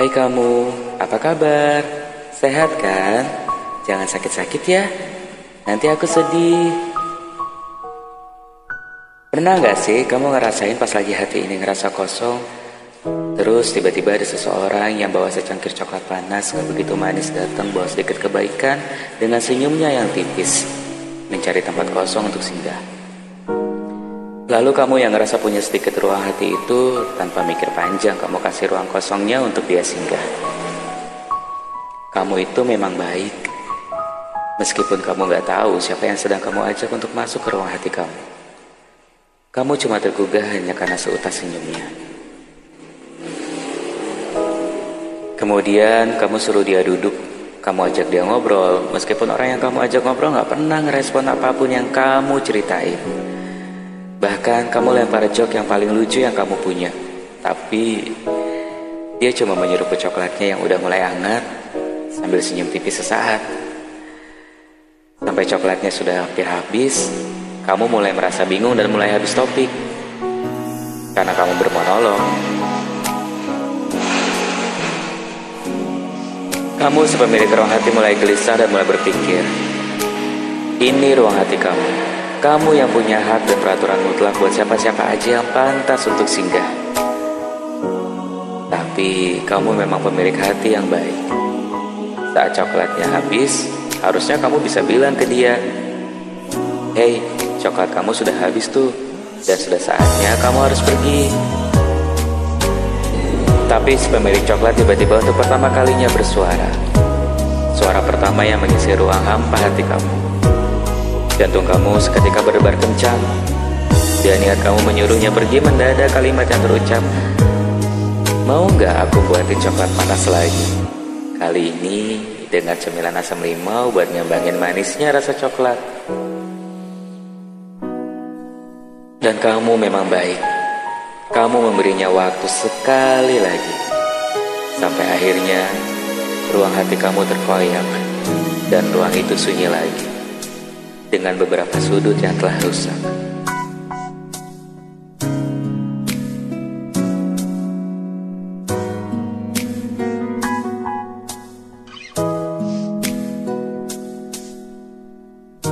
Hai kamu, apa kabar? Sehat kan? Jangan sakit-sakit ya. Nanti aku sedih. Pernah nggak sih kamu ngerasain pas lagi hati ini ngerasa kosong? Terus tiba-tiba ada seseorang yang bawa secangkir coklat panas gak begitu manis datang bawa sedikit kebaikan dengan senyumnya yang tipis mencari tempat kosong untuk singgah. Lalu kamu yang ngerasa punya sedikit ruang hati itu tanpa mikir panjang kamu kasih ruang kosongnya untuk dia singgah. Kamu itu memang baik. Meskipun kamu gak tahu siapa yang sedang kamu ajak untuk masuk ke ruang hati kamu. Kamu cuma tergugah hanya karena seutas senyumnya. Kemudian kamu suruh dia duduk, kamu ajak dia ngobrol, meskipun orang yang kamu ajak ngobrol gak pernah ngerespon apa pun yang kamu ceritain. Bahkan kamu lempar jok yang paling lucu yang kamu punya. Tapi dia cuma menyeruput coklatnya yang udah mulai hangat sambil senyum tipis sesaat. Sampai coklatnya sudah hampir habis, kamu mulai merasa bingung dan mulai habis topik. Karena kamu bermonolog. Kamu sepemilik ruang hati mulai gelisah dan mulai berpikir. Ini ruang hati kamu. Kamu yang punya hak dan peraturan mutlak buat siapa-siapa aja yang pantas untuk singgah. Tapi kamu memang pemilik hati yang baik. Saat coklatnya habis, harusnya kamu bisa bilang ke dia, Hei, coklat kamu sudah habis tuh, dan sudah saatnya kamu harus pergi. Tapi si pemilik coklat tiba-tiba untuk pertama kalinya bersuara. Suara pertama yang mengisi ruang hampa hati kamu. Jantung kamu seketika berdebar kencang. Dan niat kamu menyuruhnya pergi mendadak kalimat yang terucap. Mau nggak aku buatin coklat panas lagi? Kali ini dengan cemilan asam limau buat ngembangin manisnya rasa coklat. Dan kamu memang baik. Kamu memberinya waktu sekali lagi. Sampai akhirnya ruang hati kamu terkoyak dan ruang itu sunyi lagi dengan beberapa sudut yang telah rusak.